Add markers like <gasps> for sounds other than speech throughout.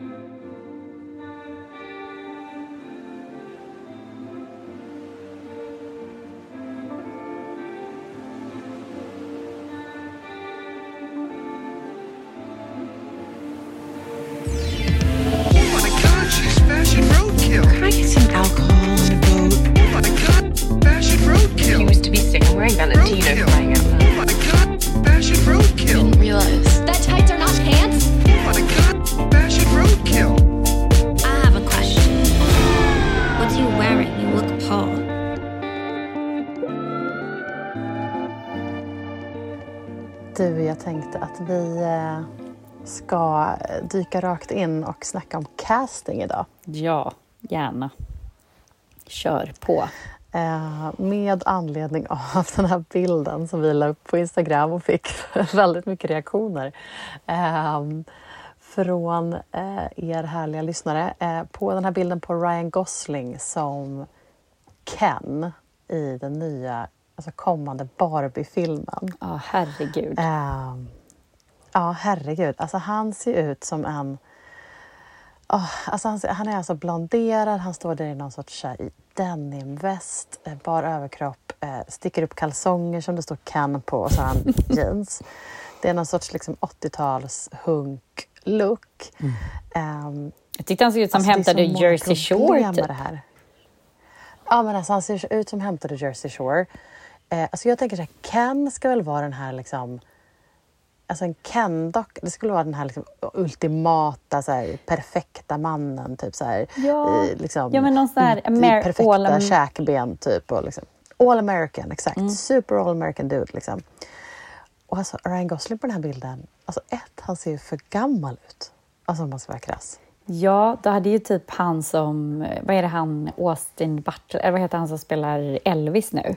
Oh dyka rakt in och snacka om casting idag. Ja, gärna. Kör på. Eh, med anledning av den här bilden som vi la upp på Instagram och fick <laughs> väldigt mycket reaktioner eh, från eh, er härliga lyssnare. På den här bilden på Ryan Gosling som Ken i den nya, alltså kommande Barbie-filmen. Ja, herregud. Ja, herregud. Alltså han ser ut som en... Oh, alltså han, ser- han är alltså blonderad, han står där i någon sorts här, i denimväst, eh, bar överkropp, eh, sticker upp kalsonger som det står Ken på och så har han <laughs> jeans. Det är någon sorts liksom, 80-tals hunk-look. Ehm, Jag tyckte han såg ut som alltså, hämtade Jersey Shore. Typ. det här. Ja, men alltså, han ser ut som hämtade Jersey Shore. Eh, alltså jag tänker så här, Ken ska väl vara den här liksom... Alltså en Ken-dock, det skulle vara den här liksom ultimata, så här, perfekta mannen. Typ så här, Ja. i, liksom, Ja, men någon sån här Amer- perfekta all käkben typ. Och liksom, all American, exakt. Mm. Super all American dude. Liksom. Och alltså, Ryan Gosling på den här bilden, alltså ett, han ser ju för gammal ut. Alltså om man ska vara krass. Ja, då hade ju typ han som, vad är det han, Austin Butler, eller vad heter han som spelar Elvis nu?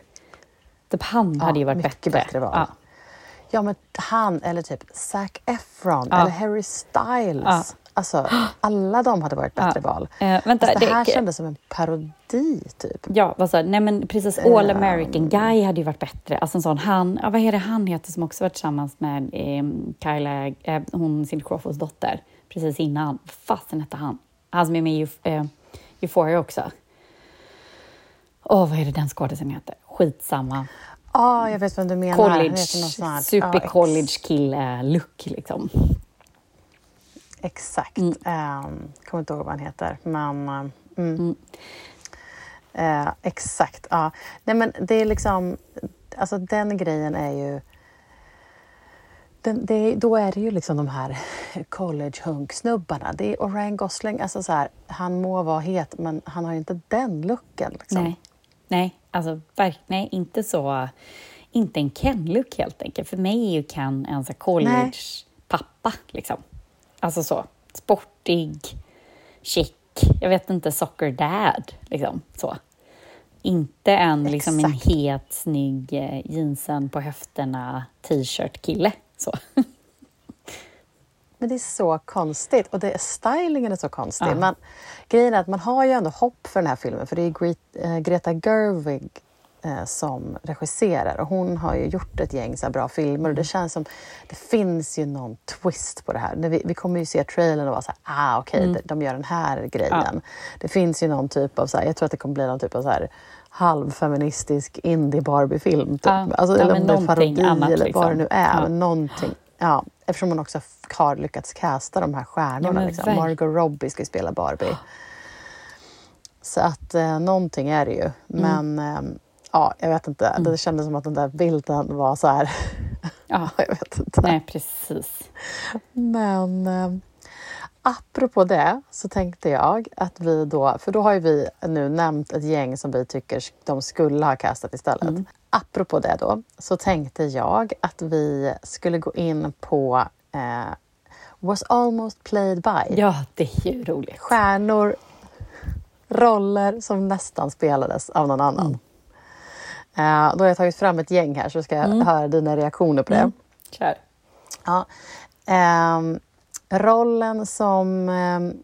Typ han Ja, hade ju varit mycket bättre. bättre val. Ja. Ja, men han eller typ Zac Efron Ja. eller Harry Styles. Ja. Alltså, alla de hade varit bättre Ja. val. Eh, vänta, Fast det här det- kändes som en parodi, typ. Ja, vad sa? Nej men precis, All Ehm. American Guy hade ju varit bättre. Alltså en sån, han, ja, vad är det han heter som också varit tillsammans med eh, Kyla, eh, hon Cindy Crawfords dotter, precis innan. Vad fasen hette han? Han som är med i eh, Euphoria också. Åh, vad är det den skådisen heter? Skitsamma. Ja, jag vet vem du menar. College, heter något sånt här- super ja, ex- college kille-look liksom. Exakt. Mm. Ehm, kommer inte ihåg vad han heter, men... ehm, Mm. Eh, exakt, ja. Nej, men det är liksom... Alltså den grejen är ju... Den, det, då är det ju liksom de här college-hunk-snubbarna. Det är, Ryan Gosling, alltså så här, han må vara het, men han har ju inte den looken. Liksom. Nej, nej, alltså nej, inte så. Inte en Ken-look helt enkelt. För mig är ju Ken en college-pappa liksom. Alltså så sportig, chic. Jag vet inte, soccer dad liksom så. Inte en liksom en het, snygg eh, jeansen på höfterna t-shirt-kille. Så. <laughs> Men det är så konstigt och det, stylingen är så konstig. Ja. Men grejen är att man har ju ändå hopp för den här filmen för det är Gre- eh, Greta Gerwig eh, som regisserar och hon har ju gjort ett gäng så bra filmer Mm. och det känns som det finns ju någon twist på det här. Vi, vi kommer ju se trailern och vara så här, ah okej, de, de gör den här grejen. Det finns ju någon typ av, så här, jag tror att det kommer bli någon typ av så här halvfeministisk indie Barbie-film. Typ. Ja, alltså, ja, eller om det är parodi eller liksom. vad det nu är. Ja. Men någonting. Ja, eftersom man också har lyckats casta de här stjärnorna. Ja, liksom. Margot Robbie ska ju spela Barbie. Så att eh, någonting är det ju. Mm. Men eh, ja, jag vet inte. Det kändes som att den där bilden var så här. Ja, <laughs> jag vet inte. nej precis. Men eh, apropå det så tänkte jag att vi då, för då har ju vi nu nämnt ett gäng som vi tycker de skulle ha castat istället. Mm. Apropå det då så tänkte jag att vi skulle gå in på eh, Was almost played by. Ja, det är ju roligt. Stjärnor, roller som nästan spelades av någon annan. Eh, då har jag tagit fram ett gäng här så ska jag höra dina reaktioner på det. Kör. Ja. Ehm, rollen som, ehm,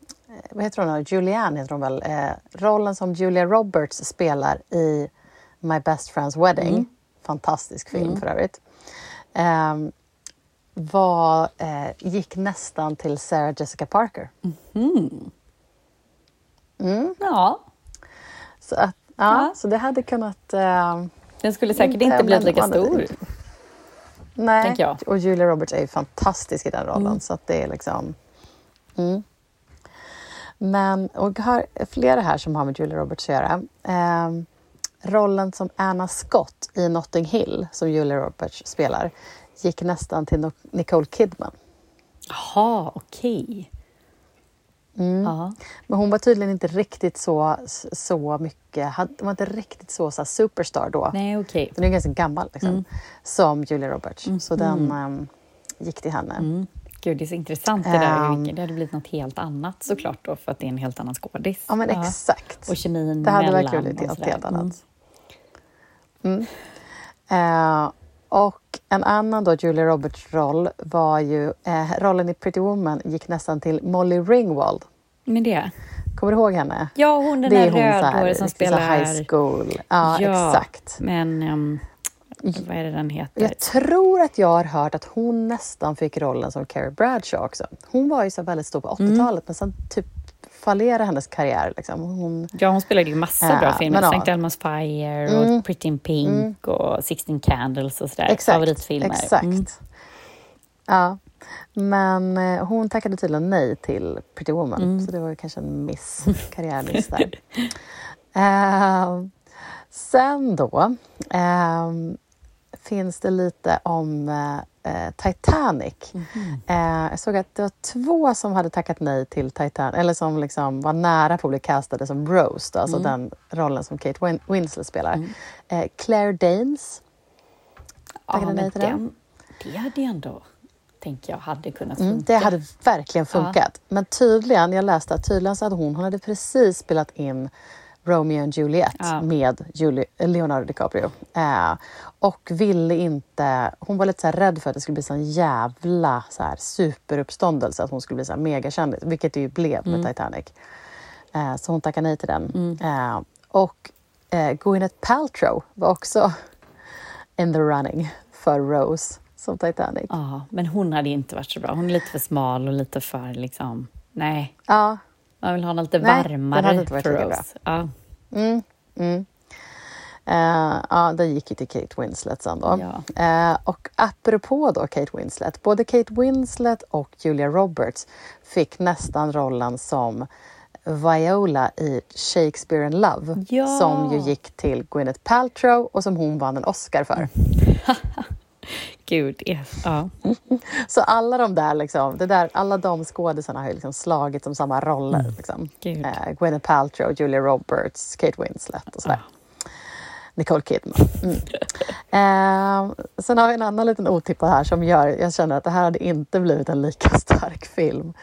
vad heter hon då? Julianne heter hon väl? Eh, rollen som Julia Roberts spelar i My Best Friend's Wedding. Fantastisk film för övrigt. Ehm, var, eh, gick nästan till Sarah Jessica Parker. Ja, Så, att, ja, Ja. så det hade kunnat... Eh, den skulle säkert Inte, inte blivit lika stor. sidan- nej, Tänker jag. och Julia Roberts är ju fantastisk i den rollen. Mm. Så att det är liksom... Mm. Men, och jag har flera här som har med Julia Roberts att göra. Ehm, rollen som Anna Scott i Notting Hill, som Julia Roberts spelar, gick nästan till Nicole Kidman. Jaha, okej. Mm. Ja. Men hon var tydligen inte riktigt så, så mycket, hon var inte riktigt så, så superstar då. Nej, okej. Den är ganska gammal liksom, Mm. som Julia Roberts. Så den ehm, gick till henne. Mm. Gud, det är så intressant det där. Vilket- Det hade blivit något helt annat såklart då, för att det är en helt annan skådis. Ja men exakt. Och kemin Det hade mellan verkligen blivit sådär. helt annat. Mm. Och en annan då, Julia Roberts roll var ju, eh, rollen i Pretty Woman gick nästan till Molly Ringwald. Men det? Kommer du ihåg henne? Ja, hon den där rödhåriga som så spelar... high school. Ja, exakt. Men um, vad är det den heter? Jag tror att jag har hört att hon nästan fick rollen som Carrie Bradshaw också. Hon var ju så väldigt stor på 80-talet men sen typ fallerade hennes karriär. Liksom. Hon, Ja, hon spelade ju massa Ja, bra filmer. men ja. St. Elmo's Fire Mm. och Pretty in Pink och Sixteen Candles och sådär. Exakt, Favoritfilmer. exakt. Mm. Ja. Men eh, hon tackade tydligen nej till Pretty Woman, Mm. så det var ju kanske en miss, <laughs> karriärmiss där. Eh, sen då eh, finns det lite om eh, Titanic. Mhm. Eh, jag såg att det var två som hade tackat nej till Titanic, eller som liksom var nära på att bli castade som Rose, då, alltså den rollen som Kate Win- Winslet spelar. Eh, Claire Danes tackade Ja, nej till den. den, det hade ändå, tänker jag, hade kunnat Mm, funka. det hade verkligen funkat. Men tydligen, jag läste att tydligen så hade hon, hon hade precis spelat in Romeo and Juliet Ja. med Julie, Leonardo DiCaprio. Eh, och ville inte... Hon var lite så rädd för att det skulle bli sån jävla så här, superuppståndelse, att hon skulle bli så här megakändis, vilket det ju blev med Titanic. Eh, så hon tackade nej till den. Eh, och eh, Gwyneth Paltrow var också <laughs> in the running för Rose som Titanic. Ja, men hon hade inte varit så bra. Hon är lite för smal och lite för liksom... Nej, Ja, man vill ha något lite Nej, den varmare hade inte varit lika Rose. Ja, Mm, mm. Eh, ja, den gick ju till Kate Winslet sen då. Ja. Eh, och apropå då Kate Winslet, både Kate Winslet och Julia Roberts fick nästan rollen som Viola i Shakespeare in Love Ja. som ju gick till Gwyneth Paltrow och som hon vann en Oscar för. <laughs> gud. Ja. ja. <laughs> Så alla de där, liksom, det där alla de skådisarna har ju liksom slagit som samma roller. Liksom. Gud. Eh, Gwyneth Paltrow, Julia Roberts, Kate Winslet och sådär. Nicole Kidman. Mm. <laughs> eh, sen har vi en annan liten otippad här som gör, jag känner att det här hade inte blivit en lika <laughs> stark film.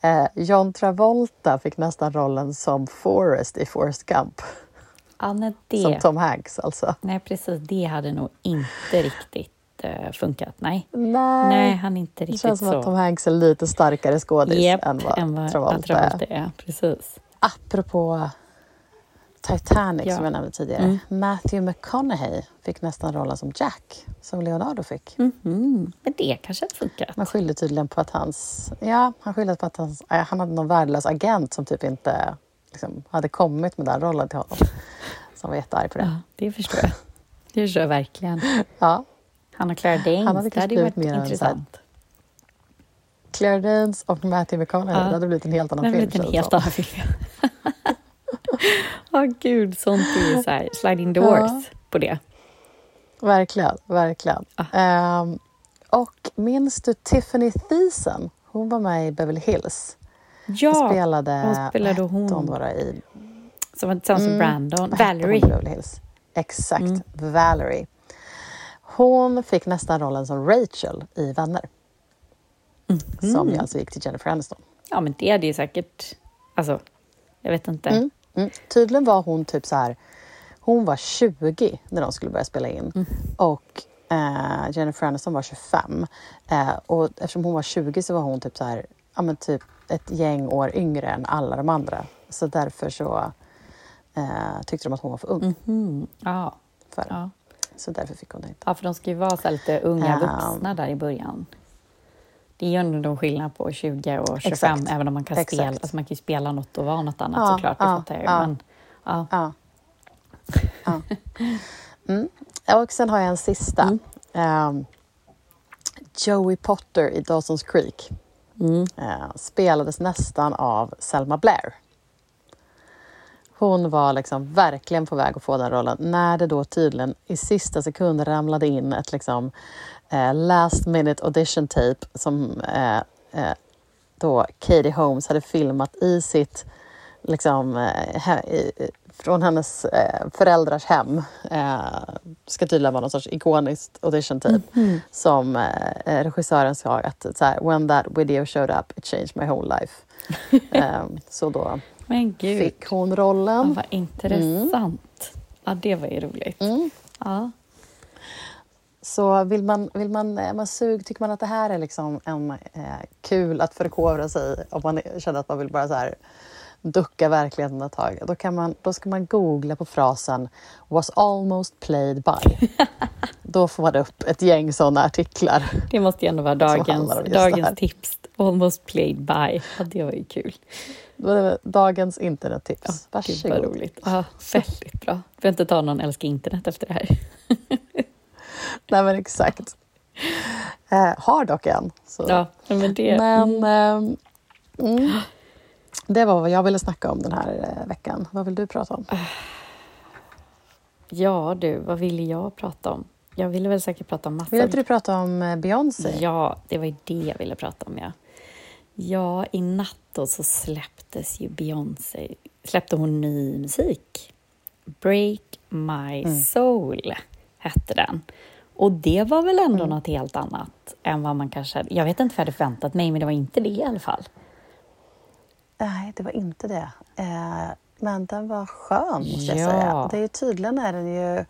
Eh, John Travolta fick nästan rollen som Forrest i Forrest Gump. ja nej, det... Som Tom Hanks alltså. Nej, precis. Det hade nog inte riktigt eh, funkat. Nej. Nej, Nej, han är inte det riktigt känns som så. att Tom Hanks är lite starkare skådis Japp, än vad än vad Travolta, Travolta är. är. Precis. Apropå Titanic Ja. som jag nämnde tidigare. Mm. Matthew McConaughey fick nästan rollen som Jack, som Leonardo fick. Mhm. Men det kanske hade funkat. Man skyllde tydligen på att hans... Ja, han skyllde på att hans, han hade någon värdelös agent som typ inte liksom, hade kommit med den rollen till honom. <laughs> Som var jättearg på det. Ja, det förstår jag. Det förstår jag verkligen. Ja. Han och Clara Danes, Han hade det hade varit blivit mer en intressant. Claire Danes och Matthew McConaughey, Ja. det hade blivit en helt Det annan hade film. blivit en känns det helt annan film. Ja, <laughs> gud, sånt är ju så här sliding doors Ja. på det. Verkligen, verkligen. Ah. Ehm, och minns du Tiffany Thiessen? Hon var med i Beverly Hills. Ja, spelade, hon spelade hon. då då i som var tillsammans med Brandon. hon i Valerie. Beverly Hills? Exakt, Valerie. Hon fick nästan rollen som Rachel i Vänner. Som ju alltså gick till Jennifer Aniston. Ja, men det hade ju säkert... Alltså, jag vet inte. Mm. Mm. Tydligen var hon typ så här... Hon var 20 när de skulle börja spela in. Och eh, Jennifer Aniston var 25. Eh, och eftersom hon var 20 så var hon typ så här... Ja, men typ ett gäng år yngre än alla de andra. Så därför så eh, tyckte de att hon var för ung Mm. Ja, för det. Så därför fick hon det inte. ja, för de ska ju vara så lite unga vuxna där i början. Det är ju ändå någon skillnad på 20 och 25, Exakt. även om man kan Exakt. spela, alltså man kan spela något och vara något annat Ja, såklart, det ja, fattar jag ja. Men, ja. Ja. ja. Mm. Och sen har jag en sista. Mm. Ehm, Joey Potter i Dawson's Creek Mm. eh, spelades nästan av Selma Blair. Hon var liksom verkligen på väg att få den rollen när det då tydligen i sista sekund ramlade in ett liksom, eh, last minute audition tape som eh, eh, då Katie Holmes hade filmat i sitt liksom, eh, he- i, från hennes eh, föräldrars hem. Eh, ska tydligen vara någon sorts ikoniskt audition tape som eh, regissören sa att så här, when that video showed up it changed my whole life. <laughs> eh, så då Men gud, fick hon ja, rollen. vad intressant. Ja, det var ju roligt. Mm. Ja. Så vill man, vill man, är man sug, tycker man att det här är liksom en eh, kul att förkovra sig om man känner att man vill bara så här ducka verkligheten ett tag, då, kan man, då ska man googla på frasen was almost played by. <laughs> då får man upp ett gäng sådana artiklar. Det måste ju ändå vara dagens, dagens tips. Almost played by. Ja, det var ju kul. Dagens internettips. Gud vad Varsågod. roligt. Ja, väldigt bra. Vi får inte ta någon älskar internet efter det här. <laughs> Nej men exakt. Eh, har dock en. Så. Ja, men det... Men ehm, mm, det var vad jag ville snacka om den här eh, veckan. Vad vill du prata om? Ja du, vad ville jag prata om? Jag ville väl säkert prata om Vill massor. inte du prata om eh, Beyoncé? Ja, det var ju det jag ville prata om, ja. Ja, i natt då så släpptes ju Beyoncé, släppte hon ny musik. Break My Mm. Soul hette den. Och det var väl ändå Mm. något helt annat än vad man kanske... Jag vet inte vad jag hade förväntat mig, men det var inte det i alla fall. Nej, det var inte det. Eh, men den var skön, måste jag Ja. säga. Det är ju, tydligen är den ju...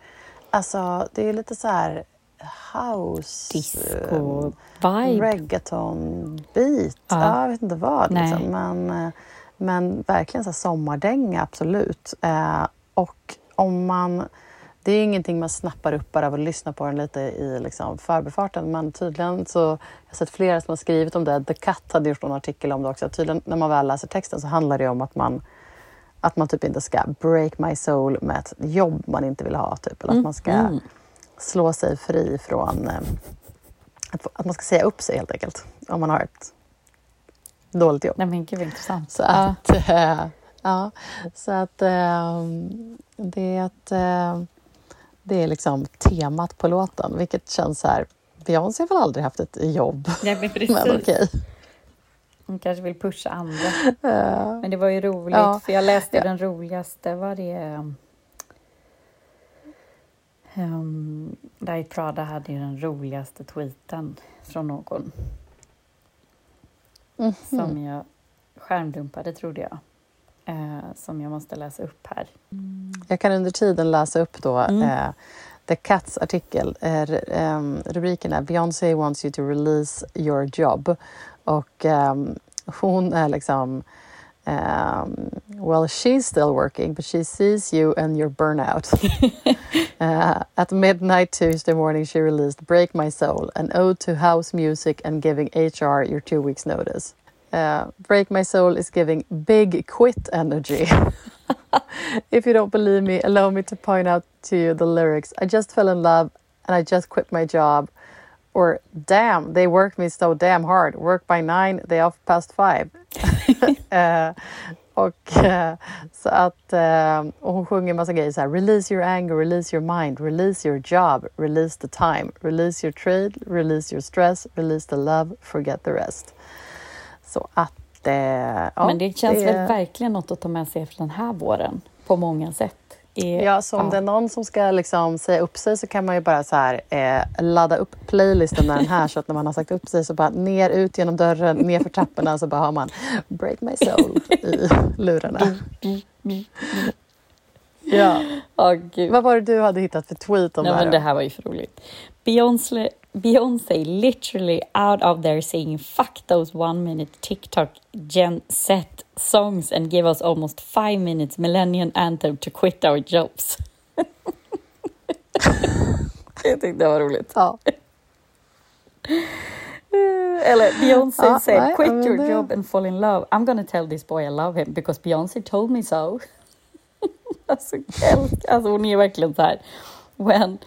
Alltså, det är ju lite så här house... Disco, eh, vibe. reggaeton-beat. Ja. Ja. jag vet inte vad. Liksom. Men, eh, men verkligen så sommardänga, absolut. Eh, och om man... Det är ju ingenting man snappar upp bara av att lyssna på den lite i liksom förbifarten. Men tydligen så... Jag har sett flera som har skrivit om det. The Cut hade gjort en artikel om det också. Tydligen när man väl läser texten så handlar det om att man att man typ inte ska break my soul med ett jobb man inte vill ha. Typ. Eller att man ska Mm. Slå sig fri från... Eh, att, att man ska säga upp sig helt enkelt. Om man har ett dåligt jobb. Nej men gud vad intressant. Så Ja. att, <laughs> eh, ja, så att eh, det, är ett, eh, det är liksom temat på låten, vilket känns så här... Beyoncé har väl aldrig haft ett jobb, Nej, men <laughs> precis. men okej. Hon kanske vill pusha andra. Men det var ju roligt, Ja. för jag läste Ja. den roligaste, var det... Um, Diet Prada hade ju den roligaste tweeten från någon mhm. som jag skärmdumpade, trodde jag. Eh, som jag måste läsa upp här. Jag kan under tiden läsa upp då Mm. eh, The Cats artikel. Eh, ehm, rubriken är Beyoncé wants you to release your job. Och ehm, hon är liksom ehm, Well, she's still working, but she sees you and your burnout. <laughs> uh, at midnight Tuesday morning, she released Break My Soul, an ode to house music and giving HR your two weeks' notice. Uh, Break My Soul is giving big quit energy. <laughs> if you don't believe me, allow me to point out to you the lyrics. I just fell in love and I just quit my job. Or damn, they work me so damn hard. Work by nine, they off past five. <laughs> <laughs> Eh, och eh, så att och hon sjunger massa grejer så här. Release your anger, release your mind, release your job, release the time, release your trade, release your stress, release the love, forget the rest. Så att... Ja, Men det känns det- väl verkligen något att ta med sig efter den här våren, på många sätt. Ja, så om det är någon som ska liksom säga upp sig så kan man ju bara så här, eh, ladda upp playlisten med den här så att när man har sagt upp sig så bara ner ut genom dörren, ner för trapporna så bara har man Break My Soul i lurarna. ja. Ja, gud. Vad var det du hade hittat för tweet om Nej, det här? men det här var ju för roligt. Beyoncé, Beyoncé literally out of there saying fuck those one minute TikTok gen set songs and give us almost five minutes millennium anthem to quit our jobs. <laughs> Jag tyckte det var roligt. Ja. Eller Beyoncé Ja, said, nej, quit your det- job and fall in love. I'm gonna tell this boy I love him because Beyoncé told me so. <laughs> alltså, älsk- alltså hon är verkligen så här. When,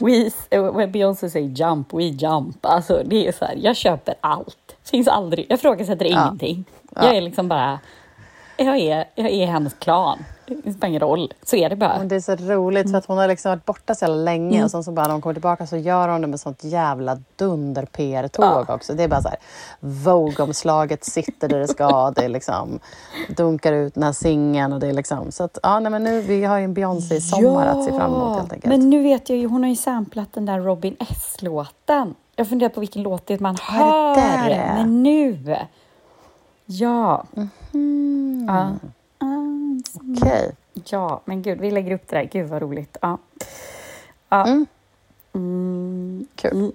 we, when Beyoncé säger jump, we jump. Alltså det är så här, jag köper allt. Finns aldrig, jag ifrågasätter ingenting. Jag är liksom bara, jag är, jag är hennes klan. Det spelar ingen roll, så är det bara. Men det är så roligt för att hon har liksom varit borta så jävla länge Mm. och sen så bara när hon kommer tillbaka så gör hon det med sånt jävla dunder PR-tåg också. Det är bara så här, Vogue-omslaget sitter där det ska, det liksom dunkar ut den här singeln och det är liksom så att ja, nej, men nu vi har ju en Beyoncé-sommar att se fram emot helt enkelt. Men nu vet jag ju, hon har ju samplat den där Robin S-låten. Jag funderar på vilken låt det är man Ja, hör. Men nu! Ja. Mhm. ja. Okej. Ja, men gud, vi lägger upp det där. Gud vad roligt. Ja. Ja. Mm. Mm. Kul. Mm.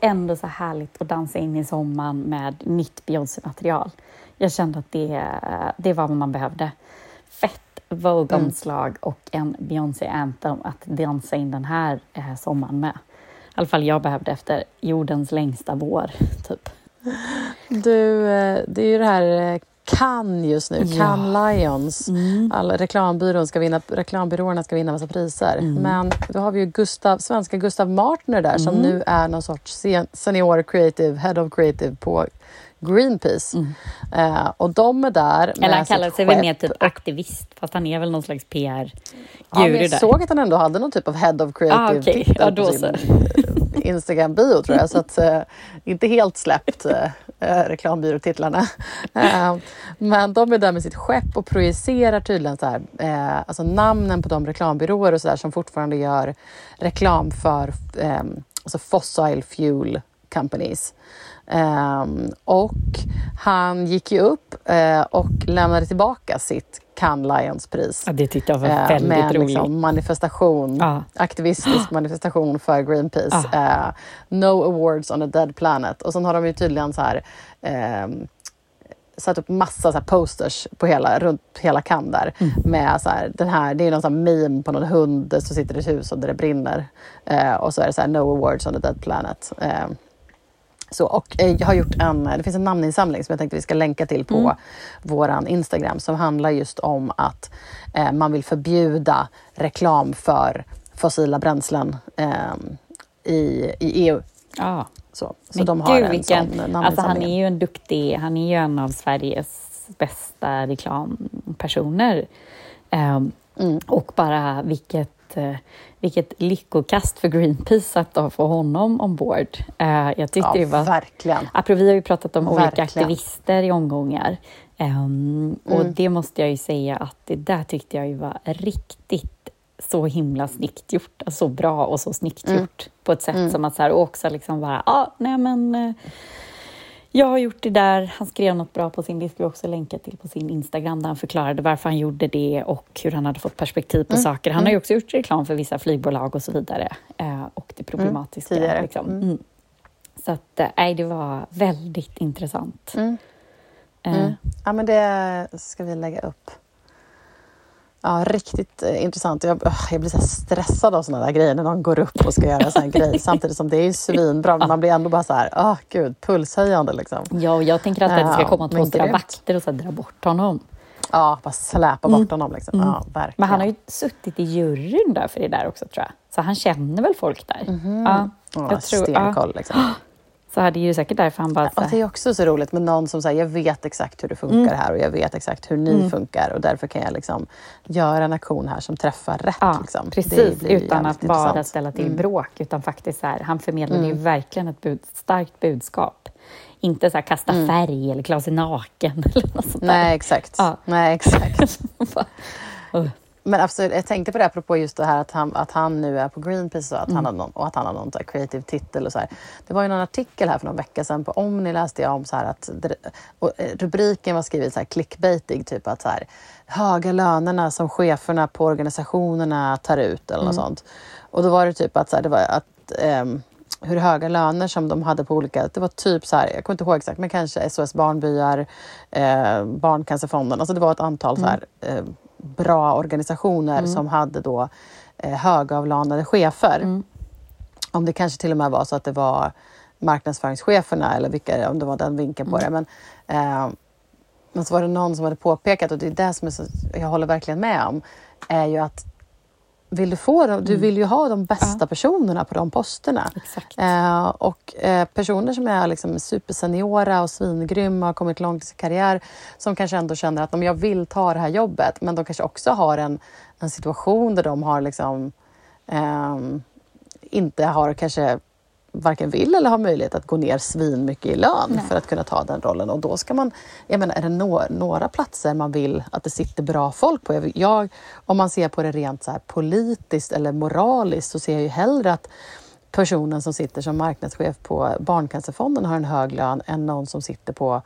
Ändå så härligt att dansa in i sommaren med nytt Beyoncé-material. Jag kände att det, det var vad man behövde. Fett Vogue-omslag och en Beyoncé-anthem att dansa in den här eh, sommaren med. I alla fall jag behövde efter jordens längsta vår, typ. Du, eh, det är ju det här eh, Cannes just nu, Ja. Lions. Alla reklambyrån ska vinna, reklambyråerna ska vinna massa priser. Men då har vi ju Gustav, svenska Gustav Martner där som nu är någon sorts sen- senior creative, head of creative på Greenpeace. Eh, och de är där Eller han med kallar sig väl mer typ aktivist, fast han är väl någon slags Ja, men PR-guru jag där. såg att han ändå hade någon typ av head of creative Ah, titel Ja, då så. <laughs> Instagram-bio tror jag. Så att eh, inte helt släppt eh, eh, reklambyråtitlarna. Eh, men de är där med sitt skepp och projicerar tydligen så här, eh, alltså namnen på de reklambyråer och så där som fortfarande gör reklam för eh, alltså fossil fuel companies. Ehm, och han gick ju upp eh, och lämnade tillbaka sitt Cannes Lions-pris. Ja, det tyckte jag var Eh, väldigt med en roligt. liksom manifestation, Ja. aktivistisk <gasps> manifestation för Greenpeace. Eh, no awards on a dead planet. Och sen har de ju tydligen så här ehm, satt upp massa så posters på hela, runt hela Cannes där. Mm. Med så här, den här, det är någon här meme på någon hund som sitter i ett hus och där det brinner. Eh, och så är det så här, no awards on a dead planet. Eh, så, och eh, jag har gjort en, det finns en namninsamling som jag tänkte vi ska länka till på Mm. våran Instagram som handlar just om att eh, man vill förbjuda reklam för fossila bränslen eh, i, i EU. Ja. Så, så Men de har gud, en vilken, sån alltså han namninsamling. är ju en duktig, han är ju en av Sveriges bästa reklampersoner. Ehm, Mm. Och bara vilket, eh, vilket lyckokast för Greenpeace att då få honom ombord. Uh, jag tyckte ja, det var verkligen. Apropå, vi har ju pratat om olika Verkligen. aktivister i omgångar. Ehm, Och Mm. det måste jag ju säga att det där tyckte jag ju var riktigt så himla snyggt gjort. Alltså, så bra och så snyggt Mm. gjort. På ett sätt som att så här, också liksom bara, ja, ah, nej men eh, jag har gjort det där. Han skrev något bra på sin, det ska vi också länka till på sin Instagram, där han förklarade varför han gjorde det och hur han hade fått perspektiv Mm. på saker. Han har ju också gjort reklam för vissa flygbolag och så vidare. Eh, och det problematiska. tidigare. Liksom. Mm. Mm. Så att, eh, det var väldigt intressant. Mm. Eh, Mm. Ja, men det ska vi lägga upp. Ja, riktigt eh, intressant. Jag, öh, jag blir så stressad av sådana där grejer när någon går upp och ska göra en sån grej. <laughs> Samtidigt som det är svinbra, men man blir ändå bara så här, åh gud, pulshöjande liksom. Ja, och jag tänker att det ska Ja, komma två grymt. vakter och så dra bort honom. Ja, bara släpa bort honom liksom. Ja, verkligen. Mm. Men han har ju suttit i juryn där för det där också tror jag. Så han känner väl folk där. Ja, ja, jag tror, ja, stenkoll liksom. <gasps> så här, det är ju säkert därför han bara... Här, det är också så roligt med någon som säger jag vet exakt hur det funkar Mm. här och jag vet exakt hur ni funkar och därför kan jag liksom göra en aktion här som träffar rätt. Ja, liksom. Precis. Utan att bara intressant. Mm. ställa till bråk. Utan faktiskt så här, han förmedlade ju verkligen ett bud, starkt budskap. Inte så här kasta färg eller klä sig naken <laughs> eller något sånt där. Nej, exakt. Ja. Nej, exakt. <laughs> Uh, Men absolut, jag tänkte på det apropå just det här att han, att han nu är på Greenpeace och att, Mm. han, har någon, och att han har någon så creative titel och så här. Det var ju någon artikel här för någon vecka sedan på Omni läste jag om så här att eh, rubriken var skriven så här clickbaitig, typ att så här höga lönerna som cheferna på organisationerna tar ut eller något Mm. sånt. Och då var det typ att så här, det var att ehm, hur höga löner som de hade på olika, det var typ så här, jag kommer inte ihåg exakt, men kanske SOS Barnbyar, eh, Barncancerfonden, alltså det var ett antal så här, eh, bra organisationer som hade då eh, högavlönade chefer. Om det kanske till och med var så att det var marknadsföringscheferna eller vilka, om det var den vinkeln på det. Men, eh, men så var det någon som hade påpekat, och det är det som är så, jag håller verkligen med om, är ju att vill du få dem, du vill ju ha de bästa personerna på de posterna. Exakt. Eh, och eh, personer som är liksom superseniora och svingrymma och har kommit långt i sin karriär som kanske ändå känner att om jag vill ta det här jobbet men de kanske också har en, en situation där de har liksom ehm, inte har kanske varken vill eller har möjlighet att gå ner svin mycket i lön för att kunna ta den rollen. Och då ska man, jag menar, är det nå- några platser man vill att det sitter bra folk på? Jag, jag, om man ser på det rent så här politiskt eller moraliskt så ser jag ju hellre att personen som sitter som marknadschef på Barncancerfonden har en hög lön än någon som sitter på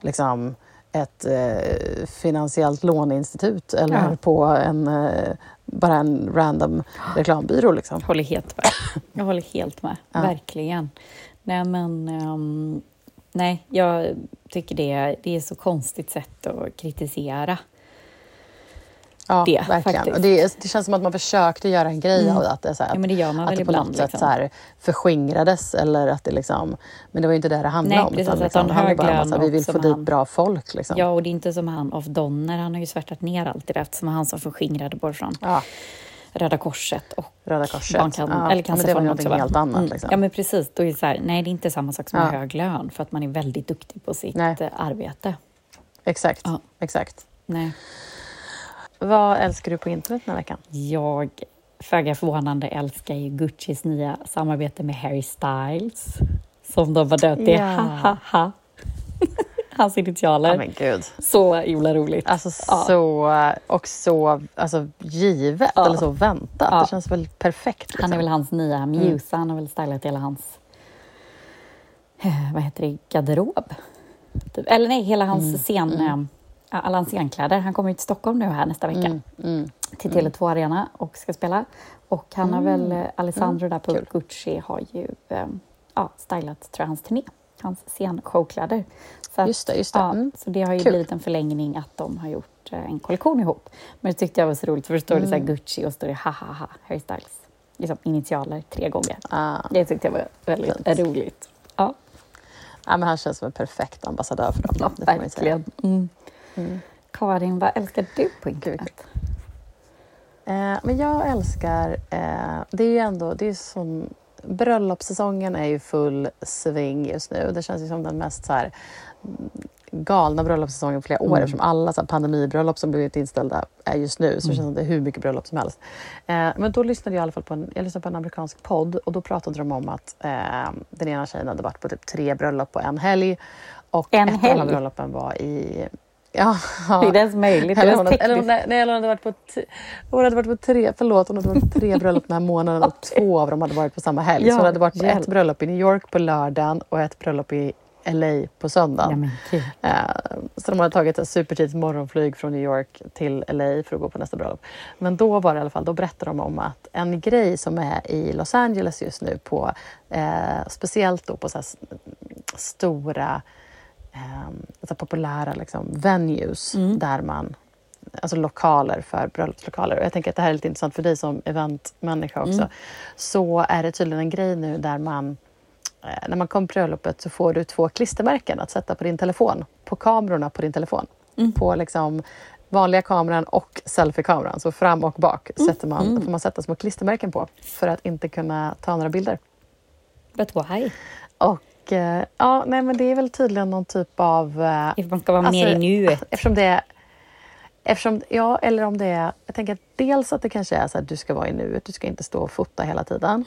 liksom, ett eh, finansiellt låneinstitut eller Ja. på en, eh, bara en random reklambyrå. Liksom. håller helt med. Jag håller helt med, verkligen. Nej, men... ehm, nej, jag tycker det, det är så konstigt sätt att kritisera. Ja, det, verkligen. faktiskt. Mm. Och det, det känns som att man försökte göra en grej av det. Att det, så här, Ja, men det gör man att väl det på ibland, något sätt liksom. så här förskingrades. Eller att det liksom, men det var ju inte det det handlade Nej, om. utan liksom, det handlade bara om att vi vill få dit han- bra folk. Liksom. Ja, och det är inte som han of Donner, han har ju svärtat ner allt det där eftersom han som förskingrade både från Ja, Röda Korset och Röda Korset. Barncan- ja, eller men det var Cancerfonden också. va? helt annat. Mm. Liksom. Ja, men precis. Då är det så här, nej, det är inte samma sak som Ja. hög lön för att man är väldigt duktig på sitt Nej. arbete. Exakt. Ja. exakt. Nej. Vad älskar du på internet den här veckan? Jag, föga förvånande, älskar ju Guccis nya samarbete med Harry Styles. Som de har döpt till Ja. ha-ha-ha. <laughs> Hans initialer. Ja, men gud. Så himla roligt. Alltså Ja. så, och så alltså, givet, Ja. eller så väntat. Ja. Det känns väl perfekt. Liksom. Han är väl hans nya musa, han har väl stylat hela hans, eh, vad heter det, garderob. Typ. Eller nej, hela hans scen, eh, alla hans scenkläder. Han kommer ju till Stockholm nu här nästa vecka. Mm, mm. till Tele2 Arena och ska spela. Och han har väl, eh, Alessandro där på Kul. Gucci har ju eh, ja, stylat tror jag, hans turné, hans scenshowkläder. Så att, Just det, just det. Ja, Mm. Så det har ju Kul. blivit en förlängning att de har gjort eh, en kollektion ihop. Men det tyckte jag var så roligt för då står det så här Gucci och står det ha ha ha Harry Styles. Liksom initialer tre gånger. Ah. Det tyckte jag var väldigt Fint. roligt. Ja, Ja, men han känns som en perfekt ambassadör för dem. ja verkligen. Mm. Karin, vad älskar du på internet? Eh, men jag älskar... Eh, det är ju ändå... Det är som, bröllopssäsongen är ju full sving just nu. Det känns ju som den mest så här, mm, galna bröllopssäsongen på flera år eftersom alla så här, pandemibröllop som blivit inställda är just nu. Så det känns som det är hur mycket bröllop som helst. Eh, men då lyssnade jag i alla fall på en, jag lyssnade på en amerikansk podd och då pratade de om att eh, den ena tjejen hade varit på typ tre bröllop på en helg. Och En ett av helg? bröllopen var i... Ja, är det ens möjligt? Eller hon, eller hon, nej, hon hade varit på, hon hade varit på tre, förlåt, hon hade varit på tre <laughs> bröllop den här månaden och två av dem hade varit på samma helg. Ja, så hon hade varit på hjälp. ett bröllop i New York på lördagen och ett bröllop i LA på söndagen. Gud. Eh, så de hade tagit ett supertidigt morgonflyg från New York till LA för att gå på nästa bröllop. Men då var det i alla fall, då berättade de om att en grej som är i Los Angeles just nu på, eh, speciellt då på så stora alltså populära liksom, venues där man Alltså lokaler för bröllopslokaler. Och jag tänker att det här är lite intressant för dig som eventmänniska också. Så är det tydligen en grej nu där man eh, när man kommer på bröllopet så får du två klistermärken att sätta på din telefon. På kamerorna på din telefon. På liksom vanliga kameran och selfiekameran. Så fram och bak sätter man, får man sätta små klistermärken på för att inte kunna ta några bilder. But why? Och eh, ja, nej men det är väl tydligen någon typ av... eh, man ska vara Alltså, mer i nuet. Eftersom det är... Eftersom, ja, eller om det är... Jag tänker att dels att det kanske är så att du ska vara i nuet, du ska inte stå och fota hela tiden.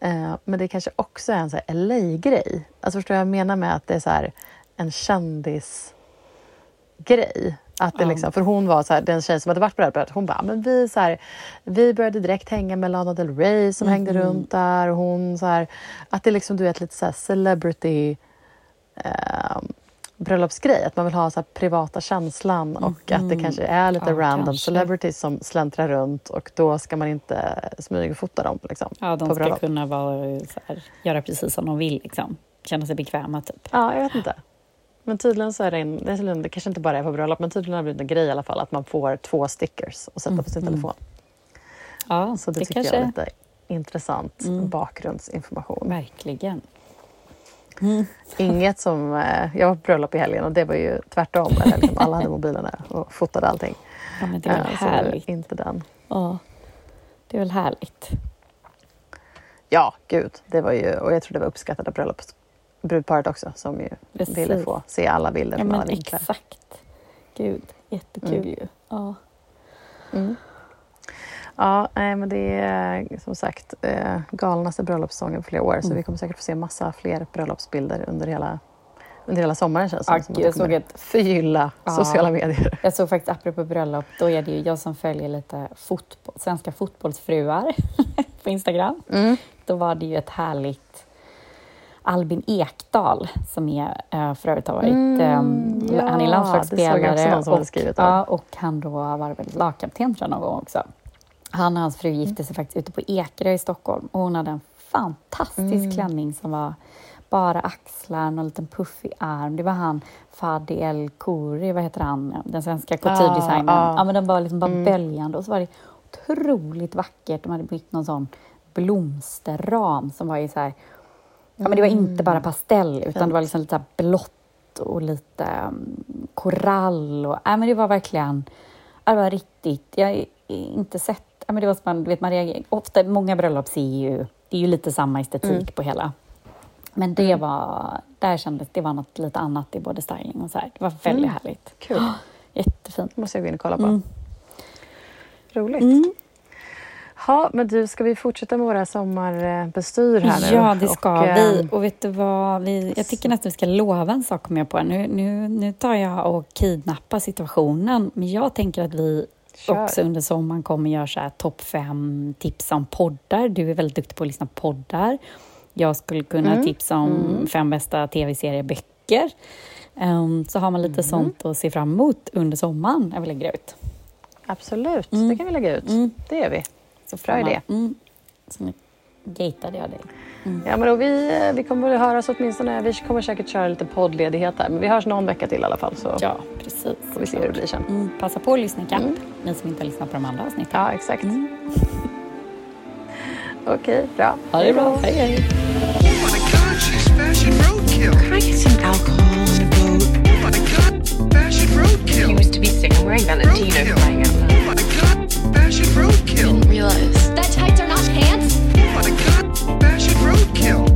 Eh, men det kanske också är en så här LA-grej. Alltså förstår du vad jag menar med att det är så här en kändisgrej? Att det liksom, för hon var så här, den tjej som hade varit på bröllopet, hon bara, men vi, så här, vi började direkt hänga med Lana Del Rey som hängde runt där. Och hon så här, att det liksom, du vet, lite så celebrity eh, bröllopsgrej. Att man vill ha så privata känslan och att det kanske är lite Ja, random kanske. celebrities som släntrar runt och då ska man inte smygfota dem. Liksom, Ja, de på ska bröllop. kunna vara, så göra precis som de vill. Liksom. Känna sig bekväma, typ. Ja, jag vet inte. Men tydligen så är det, en, det, kanske inte bara är på bröllop, men tydligen har det blivit en grej i alla fall att man får två stickers att sätta på sin telefon. Ja, Så det, det tycker kanske... jag är lite intressant bakgrundsinformation. Verkligen. Inget som... Eh, jag var på bröllop i helgen och det var ju tvärtom. Eller liksom alla hade mobilerna och fotade allting. Ja, men det är väl Eh, så härligt. inte den. Ja, det är väl härligt. Ja, gud. Det var ju, och jag tror det var uppskattat av bröllops, brudparet också som ju Precis. ville få se alla bilder Ja, från alla vinklar. exakt. Gud, jättekul Mm. ju. Ja. Ja, nej, men det är som sagt eh, galnaste bröllopssäsongen på flera år så Mm. vi kommer säkert få se massa fler bröllopsbilder under hela, under hela sommaren känns det Ja, som. jag såg kommer förgylla Ja. sociala medier. Jag såg faktiskt, apropå bröllop, då är det ju jag som följer lite fotboll, svenska fotbollsfruar <laughs> på Instagram. Mm. Då var det ju ett härligt Albin Ekdal som är eh, för övrigt har varit, Mm, ehm, ja, han är landslagsspelare någon och, ja, och han då var väl lagkapten tror jag någon gång också. Han och hans fru gifte sig faktiskt ute på Ekerö i Stockholm och hon hade en fantastisk Mm. klänning som var bara axlar och en liten puffig arm. Det var han Fadi El Khoury, vad heter han, den svenska couture-designern. Ah, ah. Ja, men den var liksom bara Mm. böljande och så var det otroligt vackert. De hade byggt någon sån blomsterram som var i så här, ja men det var inte bara pastell utan Fint. det var liksom lite blått och lite um, korall och, ja men det var verkligen, det var riktigt, jag har inte sett, ja men det var som man, vet man reagerar, ofta, många bröllop ser ju, det är ju lite samma estetik Mm. på hela. Men det var, där kändes det var något lite annat i både styling och så här. Det var väldigt Mm. härligt. Kul. <gasps> Jättefint. måste jag gå in och kolla på. Mm. Roligt. Mm. Ja, men du, ska vi fortsätta med våra sommarbestyr här nu? Ja, det ska och, vi. eh, Och vet du vad? Vi, jag tycker nästan vi ska lova en sak, kommer jag på. Nu, nu, nu tar jag och kidnappar situationen. Men jag tänker att vi Kör. också under sommaren kommer göra så här topp fem tips om poddar. Du är väldigt duktig på att lyssna på poddar. Jag skulle kunna Mm. tipsa om fem bästa tv-serieböcker. Um, så har man Mm. lite sånt att se fram emot under sommaren. Jag vill lägga ut. Absolut, Mm. det kan vi lägga ut. Mm. Det gör vi. Så bra idé. Mm. Så gatade jag dig. Mm. Ja, men då, vi, vi kommer väl höras åtminstone. Vi kommer säkert köra lite poddledighet här, men vi hörs någon vecka till i alla fall. Så ja, precis. får vi se hur det blir sen. Mm. Passa på att lyssna ikapp, mm. ni som inte har lyssnat på de andra avsnitten. Ja, exakt. Mm. <laughs> Okej, okay, bra. Ha det bra. Hej, hej. Fashion roadkill. fashion roadkill. Realize that tights are not pants. What a fashion roadkill.